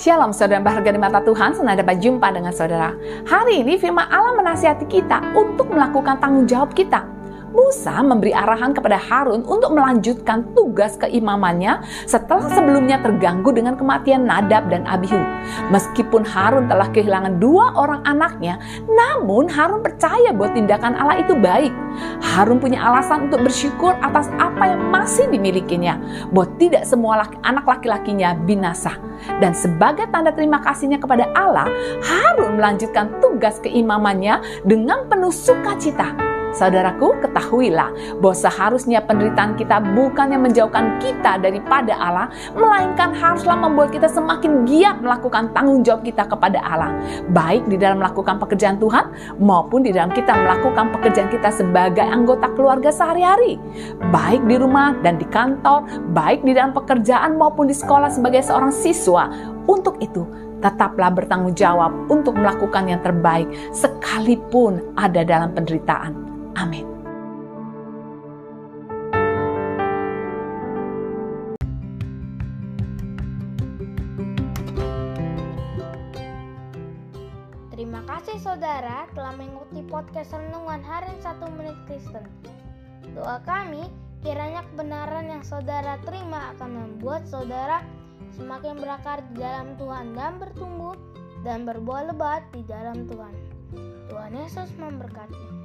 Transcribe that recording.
Shalom saudara berharga di mata Tuhan, senang dapat jumpa dengan saudara. Hari ini firman Allah menasihati kita untuk melakukan tanggung jawab kita Musa memberi arahan kepada Harun untuk melanjutkan tugas keimamannya setelah sebelumnya terganggu dengan kematian Nadab dan Abihu. Meskipun Harun telah kehilangan dua orang anaknya, namun Harun percaya bahwa tindakan Allah itu baik. Harun punya alasan untuk bersyukur atas apa yang masih dimilikinya, bahwa tidak semua laki, anak laki-lakinya binasa. Dan sebagai tanda terima kasihnya kepada Allah, Harun melanjutkan tugas keimamannya dengan penuh sukacita Saudaraku, ketahuilah bahwa seharusnya penderitaan kita bukan yang menjauhkan kita daripada Allah, melainkan haruslah membuat kita semakin giat melakukan tanggung jawab kita kepada Allah, baik di dalam melakukan pekerjaan Tuhan maupun di dalam kita melakukan pekerjaan kita sebagai anggota keluarga sehari-hari, baik di rumah dan di kantor, baik di dalam pekerjaan maupun di sekolah sebagai seorang siswa. Untuk itu, tetaplah bertanggung jawab untuk melakukan yang terbaik sekalipun ada dalam penderitaan. Amin. Terima kasih saudara telah mengikuti podcast Renungan Harian 1 Menit Kristen. Doa kami kiranya kebenaran yang saudara terima akan membuat saudara semakin berakar di dalam Tuhan dan bertumbuh dan berbuah lebat di dalam Tuhan. Tuhan Yesus memberkati.